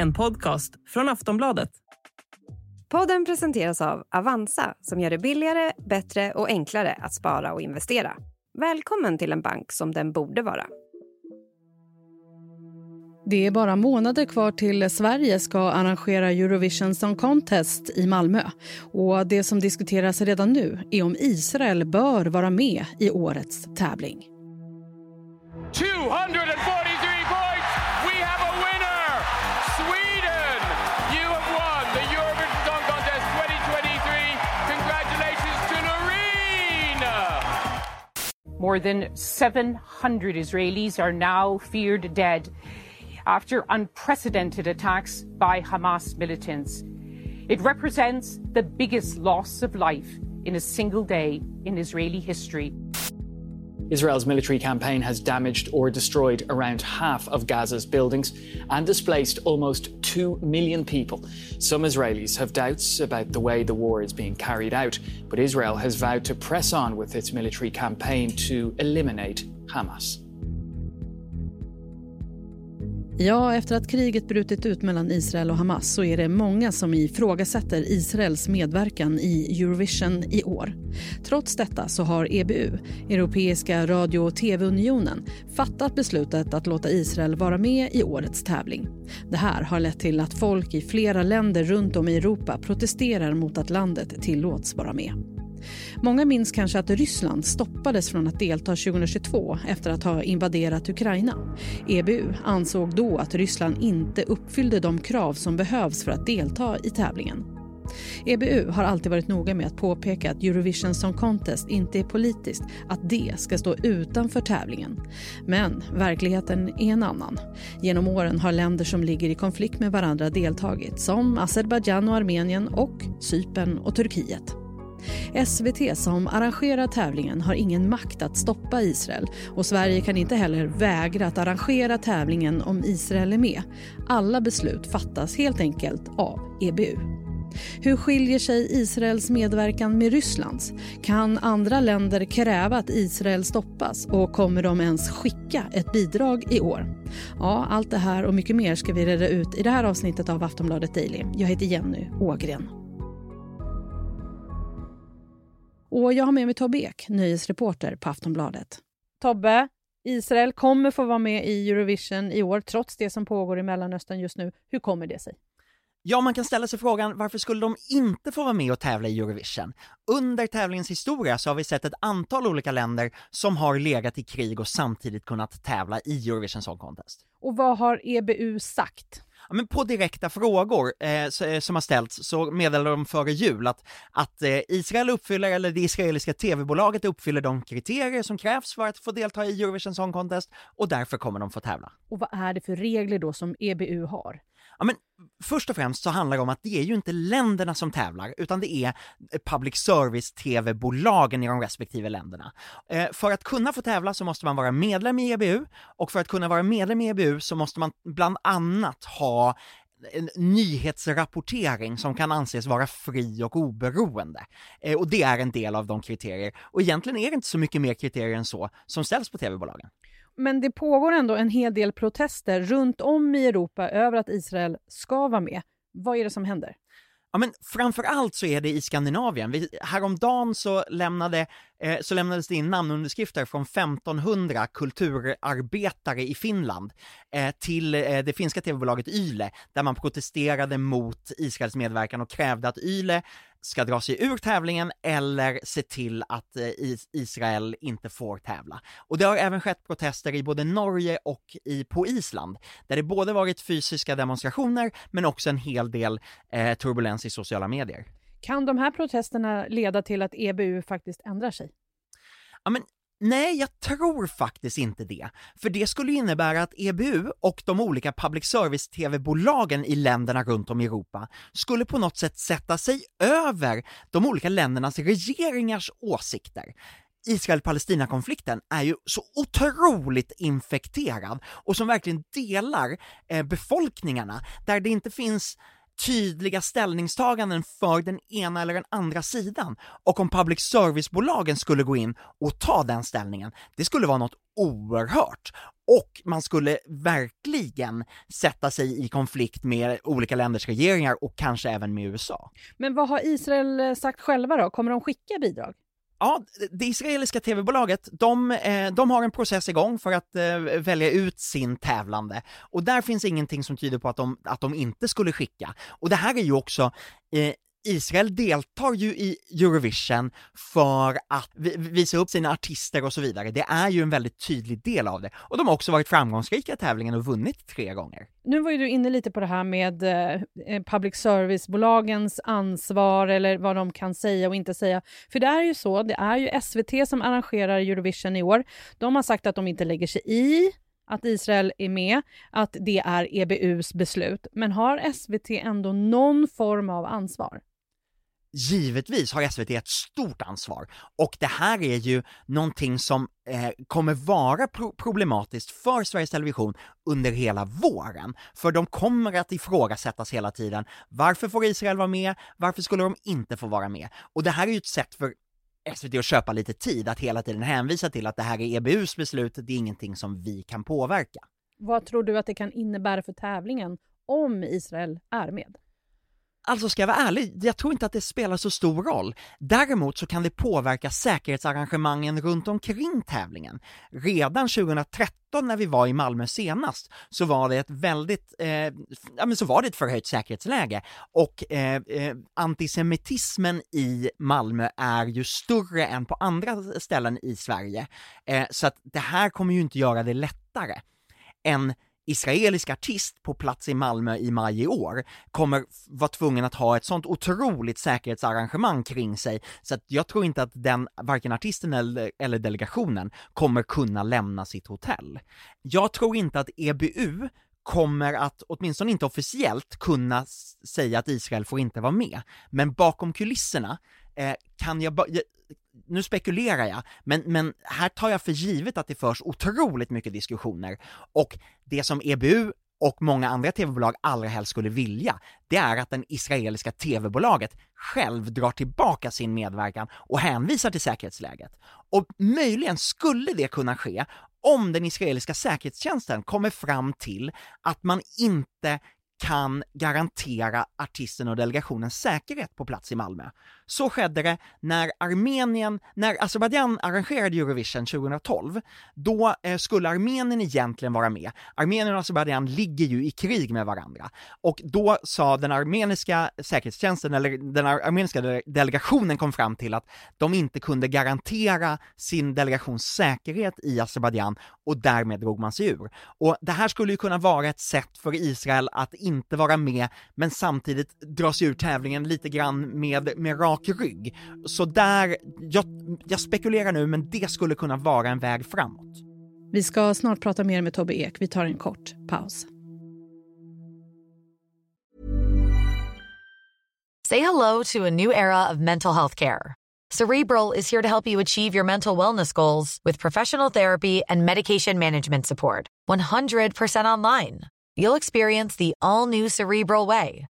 en podcast från Aftonbladet. Podden presenteras av Avanza som gör det billigare, bättre och enklare att spara och investera. Välkommen till en bank som den borde vara. Det är bara månader kvar till Sverige ska arrangera Eurovision Song Contest i Malmö. Och Det som diskuteras redan nu är om Israel bör vara med i årets tävling. 243 More than 700 Israelis are now feared dead after unprecedented attacks by Hamas militants. It represents the biggest loss of life in a single day in Israeli history. Israel's military campaign has damaged or destroyed around half of Gaza's buildings and displaced almost 2 million people. Some Israelis have doubts about the way the war is being carried out, but Israel has vowed to press on with its military campaign to eliminate Hamas. Ja, efter att kriget brutit ut mellan Israel och Hamas så är det många som ifrågasätter Israels medverkan i Eurovision i år. Trots detta så har EBU, Europeiska radio och tv-unionen, fattat beslutet att låta Israel vara med i årets tävling. Det här har lett till att folk i flera länder runt om i Europa protesterar mot att landet tillåts vara med. Många minns kanske att Ryssland stoppades från att delta 2022 efter att ha invaderat Ukraina. EBU ansåg då att Ryssland inte uppfyllde de krav som behövs för att delta i tävlingen. EBU har alltid varit noga med att påpeka att Eurovision Song Contest inte är politiskt, att det ska stå utanför tävlingen. Men verkligheten är en annan. Genom åren har länder som ligger i konflikt med varandra deltagit, som Azerbajdzjan och Armenien och Cypern och Turkiet. SVT som arrangerar tävlingen har ingen makt att stoppa Israel och Sverige kan inte heller vägra att arrangera tävlingen om Israel är med. Alla beslut fattas helt enkelt av EBU. Hur skiljer sig Israels medverkan med Rysslands? Kan andra länder kräva att Israel stoppas och kommer de ens skicka ett bidrag i år? Ja, allt det här och mycket mer ska vi reda ut i det här avsnittet av Aftonbladet Daily. Jag heter Jenny Ågren. Och jag har med mig Tobbe Ek, nyhetsreporter på Aftonbladet. Tobbe, Israel kommer få vara med i Eurovision i år trots det som pågår i Mellanöstern just nu. Hur kommer det sig? Ja, man kan ställa sig frågan varför skulle de inte få vara med och tävla i Eurovision? Under tävlingens historia så har vi sett ett antal olika länder som har legat i krig och samtidigt kunnat tävla i Eurovision Song Contest. Och vad har EBU sagt? Men på direkta frågor eh, eh som har ställts så meddelade de före jul att, att eh, Israel uppfyller, eller det israeliska tv-bolaget uppfyller de kriterier som krävs för att få delta i Eurovision Song Contest och därför kommer de få tävla. Och vad är det för regler då som EBU har? Ja, men först och främst så handlar det om att det är ju inte länderna som tävlar, utan det är eh, public service tv-bolagen i de respektive länderna. Eh, för att kunna få tävla så måste man vara medlem i EBU, och för att kunna vara medlem i EBU så måste man bland annat ha en nyhetsrapportering som kan anses vara fri och oberoende. Eh, och det är en del av de kriterier, och egentligen är det inte så mycket mer kriterier än så som ställs på tv-bolagen. Men det pågår ändå en hel del protester runt om i Europa över att Israel ska vara med. Vad är det som händer? Ja men framför allt så är det i Skandinavien. Vi, häromdagen så, lämnade, Eh, så lämnades det in namnunderskrifter från 1500 kulturarbetare i Finland eh, till eh, det finska tv-bolaget Yle, där man protesterade mot Israels medverkan och krävde att Yle ska dra sig ur tävlingen eller se till att Israel inte får tävla. Och det har även skett protester i både Norge och i, på Island, där det både varit fysiska demonstrationer men också en hel del eh, turbulens i sociala medier. Kan de här protesterna leda till att EBU faktiskt ändrar sig? Ja, men Nej, jag tror faktiskt inte det. För det skulle innebära att EBU och de olika public service-tv-bolagen i länderna runt om i Europa skulle på något sätt sätta sig över de olika ländernas regeringars åsikter. Israel-Palestina-konflikten är ju så otroligt infekterad och som verkligen delar eh, befolkningarna, där det inte finns tydliga ställningstaganden för den ena eller den andra sidan. Och om public service-bolagen skulle gå in och ta den ställningen, det skulle vara något oerhört. och man skulle verkligen sätta sig i konflikt med olika länders regeringar och kanske även med USA. Men vad har Israel eh, sagt själva då? Kommer de skicka bidrag? Ja, det israeliska tv-bolaget, de, eh, de har en process igång för att eh, välja ut sin tävlande. Och där finns ingenting som tyder på att de, att de inte skulle skicka. Och det här är ju också eh, Israel deltar ju i Eurovision för att visa upp sina artister och så vidare. Det är ju en väldigt tydlig del av det. Och de har också varit framgångsrika i tävlingen och vunnit tre gånger. Nu var ju du inne lite på det här med eh, eh, public service-bolagens ansvar eller vad de kan säga och inte säga. För det är ju så, det är ju SVT som arrangerar Eurovision i år. De har sagt att de inte lägger sig i att Israel är med, att det är EBUs beslut. Men har SVT ändå någon form av ansvar? Givetvis har SVT ett stort ansvar och det här är ju någonting som eh, kommer vara pro problematiskt för Sveriges Television under hela våren, för de kommer att ifrågasättas hela tiden. Varför får Israel vara med? Varför skulle de inte få vara med? Och det här är ju ett sätt för SVT att köpa lite tid, att hela tiden hänvisa till att det här är EBUs beslut, det är ingenting som vi kan påverka. Vad tror du att det kan innebära för tävlingen om Israel är med? Alltså ska jag vara ärlig, jag tror inte att det spelar så stor roll. Däremot så kan det påverka säkerhetsarrangemangen runt omkring tävlingen. Redan 2013 när vi var i Malmö senast så var det ett väldigt, eh, ja men så var det ett förhöjt säkerhetsläge och eh, eh, antisemitismen i Malmö är ju större än på andra ställen i Sverige. Eh, så att det här kommer ju inte göra det lättare. än israelisk artist på plats i Malmö i maj i år kommer vara tvungen att ha ett sånt otroligt säkerhetsarrangemang kring sig, så att jag tror inte att den, varken artisten eller, eller delegationen kommer kunna lämna sitt hotell. Jag tror inte att EBU kommer att, åtminstone inte officiellt, kunna säga att Israel får inte vara med, men bakom kulisserna eh, kan jag, nu spekulerar jag, men, men här tar jag för givet att det förs otroligt mycket diskussioner, och det som EBU och många andra tv-bolag allra helst skulle vilja, det är att den israeliska tv-bolaget själv drar tillbaka sin medverkan och hänvisar till säkerhetsläget. Och möjligen skulle det kunna ske om den israeliska säkerhetstjänsten kommer fram till att man inte kan garantera artisten och delegationens säkerhet på plats i Malmö. Så skedde det när Armenien, när Azerbajdzjan arrangerade Eurovision 2012, då eh, skulle Armenien egentligen vara med. Armenien och Azerbajdzjan ligger ju i krig med varandra, och då sa den armeniska säkerhetstjänsten, eller den armeniska delegationen kom fram till att de inte kunde garantera sin delegations säkerhet i Azerbajdzjan, och därmed drog man sig ur. Och det här skulle ju kunna vara ett sätt för Israel att inte vara med, men samtidigt dra sig ur tävlingen lite grann med, med rak rygg. Så där, jag, jag spekulerar nu, men det skulle kunna vara en väg framåt. Vi ska snart prata mer med Tobbe Ek. Vi tar en kort paus. Say hello to a new era of mental health care. Cerebral is here to help you achieve your mental wellness goals with professional therapy and medication management support. 100% online. You'll experience the all new Cerebral Way,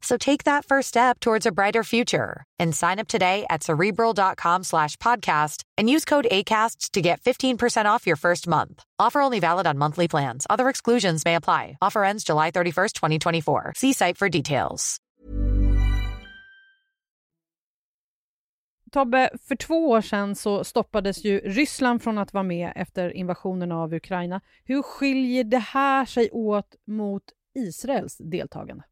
So take that first step towards a brighter future and sign up today at cerebral.com slash podcast and use code ACasts to get 15% off your first month. Offer only valid on monthly plans. Other exclusions may apply. Offer ends July 31st, 2024. See site for details. Tobbe, för två år sedan så stoppades ju Ryssland från att vara med efter invasionen av Ukraina. Hur skiljer det här sig åt mot Israels deltagande?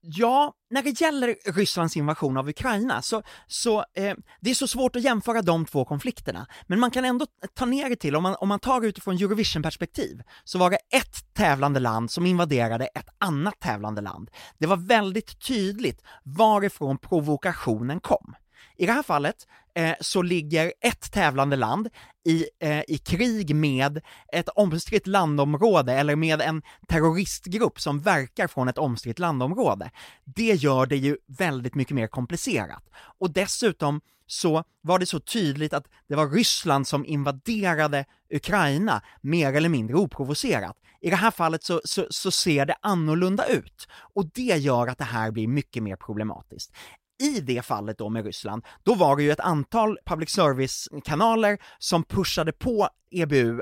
Ja, när det gäller Rysslands invasion av Ukraina så, så eh, det är så svårt att jämföra de två konflikterna, men man kan ändå ta ner det till, om man, om man tar utifrån Eurovision-perspektiv, så var det ett tävlande land som invaderade ett annat tävlande land. Det var väldigt tydligt varifrån provokationen kom. I det här fallet eh, så ligger ett tävlande land i, eh, i krig med ett omstritt landområde eller med en terroristgrupp som verkar från ett omstritt landområde. Det gör det ju väldigt mycket mer komplicerat. Och dessutom så var det så tydligt att det var Ryssland som invaderade Ukraina mer eller mindre oprovocerat. I det här fallet så, så, så, ser det annorlunda ut och det gör att det här blir mycket mer problematiskt. I det fallet då med Ryssland, då var det ju ett antal public service-kanaler som pushade på EBU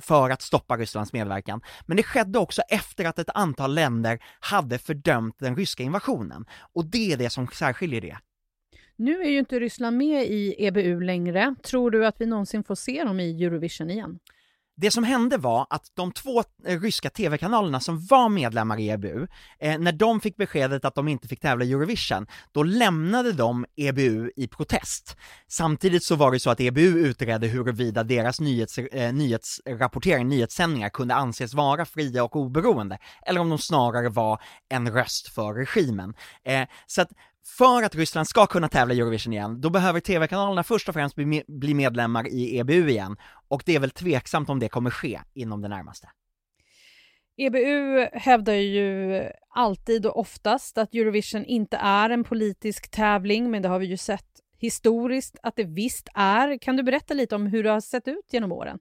för att stoppa Rysslands medverkan. Men det skedde också efter att ett antal länder hade fördömt den ryska invasionen. Och det är det som särskiljer det. Nu är ju inte Ryssland med i EBU längre. Tror du att vi någonsin får se dem i Eurovision igen? Det som hände var att de två eh, ryska tv-kanalerna som var medlemmar i EBU, eh, när de fick beskedet att de inte fick tävla i Eurovision, då lämnade de EBU i protest. Samtidigt så var det så att EBU utredde huruvida deras nyhets, eh, nyhetsrapportering, nyhetssändningar kunde anses vara fria och oberoende, eller om de snarare var en röst för regimen. Eh, så att för att Ryssland ska kunna tävla i Eurovision igen, då behöver tv-kanalerna först och främst bli, medlemmar i EBU igen, och det är väl tveksamt om det kommer ske inom det närmaste. EBU hävdar ju alltid och oftast att Eurovision inte är en politisk tävling, men det har vi ju sett historiskt att det visst är. Kan du berätta lite om hur det har sett ut genom åren?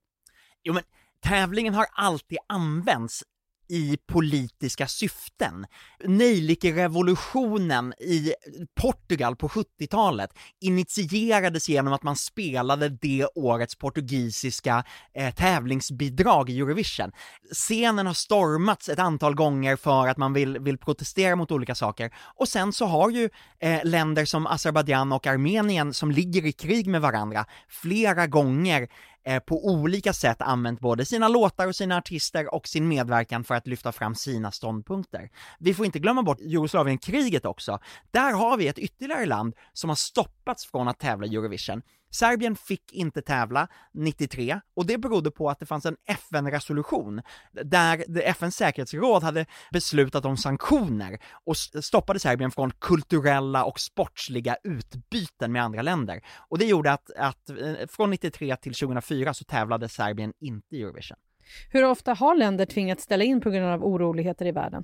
Jo men tävlingen har alltid använts i politiska syften. Nejlikerevolutionen i Portugal på 70-talet initierades genom att man spelade det årets portugisiska eh, tävlingsbidrag i Eurovision. Scenen har stormats ett antal gånger för att man vill, vill protestera mot olika saker, och sen så har ju eh, länder som Azerbajdzjan och Armenien som ligger i krig med varandra flera gånger eh, på olika sätt använt både sina låtar och sina artister och sin medverkan för att lyfta fram sina ståndpunkter. Vi får inte glömma bort Jugoslavienkriget också. Där har vi ett ytterligare land som har stoppats från att tävla i Eurovision. Serbien fick inte tävla 93 och det berodde på att det fanns en FN-resolution där FNs säkerhetsråd hade beslutat om sanktioner och stoppade Serbien från kulturella och sportsliga utbyten med andra länder. Och det gjorde att, att eh, från 93 till 2004 så tävlade Serbien inte i Eurovision. Hur ofta har länder tvingats ställa in på grund av oroligheter i världen?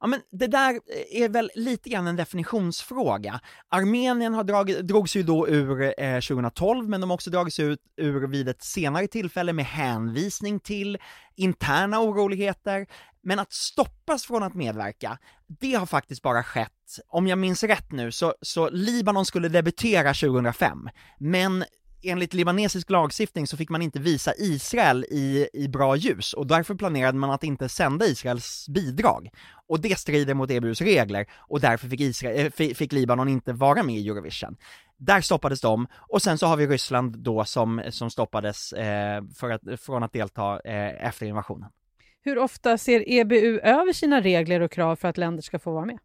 Ja men det där eh, är väl lite grann en definitionsfråga. Armenien har dragit, drogs ju då ur eh, 2012, men de har också dragits ut ur vid ett senare tillfälle med hänvisning till interna oroligheter. Men att stoppas från att medverka, det har faktiskt bara skett, om jag minns rätt nu, så, så Libanon skulle debutera 2005, men enligt libanesisk lagstiftning så fick man inte visa Israel i, i bra ljus och därför planerade man att inte sända Israels bidrag. Och det strider mot EBUs regler och därför fick, Israel, eh, fick Libanon inte vara med i Eurovision. Där stoppades de, och sen så har vi Ryssland då som, som stoppades eh, för att, från att delta eh, efter invasionen. Hur ofta ser EBU över sina regler och krav för att länder ska få vara med?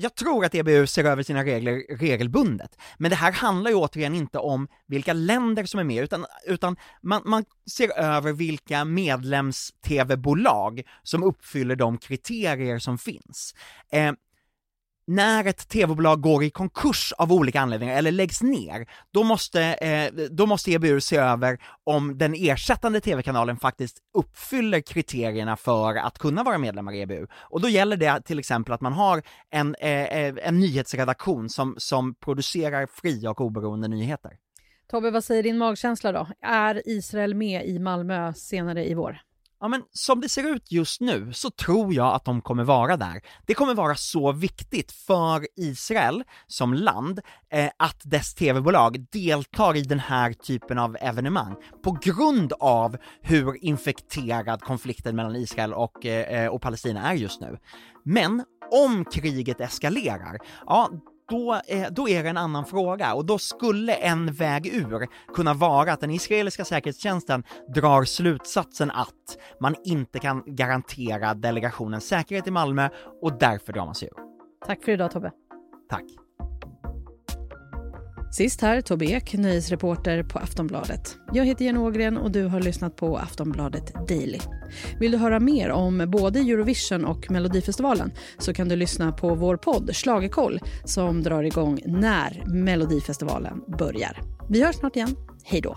Jag tror att EBU ser över sina regler regelbundet, men det här handlar ju återigen inte om vilka länder som är med, utan, utan man, man ser över vilka medlems-tv-bolag som uppfyller de kriterier som finns. Eh, när ett tv-bolag går i konkurs av olika anledningar eller läggs ner, då måste, eh, då måste EBU se över om den ersättande tv-kanalen faktiskt uppfyller kriterierna för att kunna vara medlemmar i EBU. Och då gäller det till exempel att man har en, eh, eh, en nyhetsredaktion som, som producerar fria och oberoende nyheter. Tobbe, vad säger din magkänsla då? Är Israel med i Malmö senare i vår? Ja men som det ser ut just nu så tror jag att de kommer vara där. Det kommer vara så viktigt för Israel som land eh, att dess tv-bolag deltar i den här typen av evenemang på grund av hur infekterad konflikten mellan Israel och, eh, eh och Palestina är just nu. Men om kriget eskalerar, ja då, då är det en annan fråga och då skulle en väg ur kunna vara att den israeliska säkerhetstjänsten drar slutsatsen att man inte kan garantera delegationens säkerhet i Malmö och därför drar man sig ur. Tack för idag Tobbe. Tack. Sist här Tobbe Ek, nöjesreporter på Aftonbladet. Jag heter Jenny Ågren och du har lyssnat på Aftonbladet Daily. Vill du höra mer om både Eurovision och Melodifestivalen så kan du lyssna på vår podd Schlagerkoll som drar igång när Melodifestivalen börjar. Vi hörs snart igen. Hej då!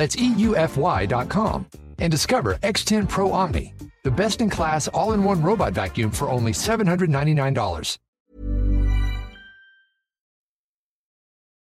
that's EUFY.com, and discover X10 Pro Omni, the best in class all in one robot vacuum for only $799.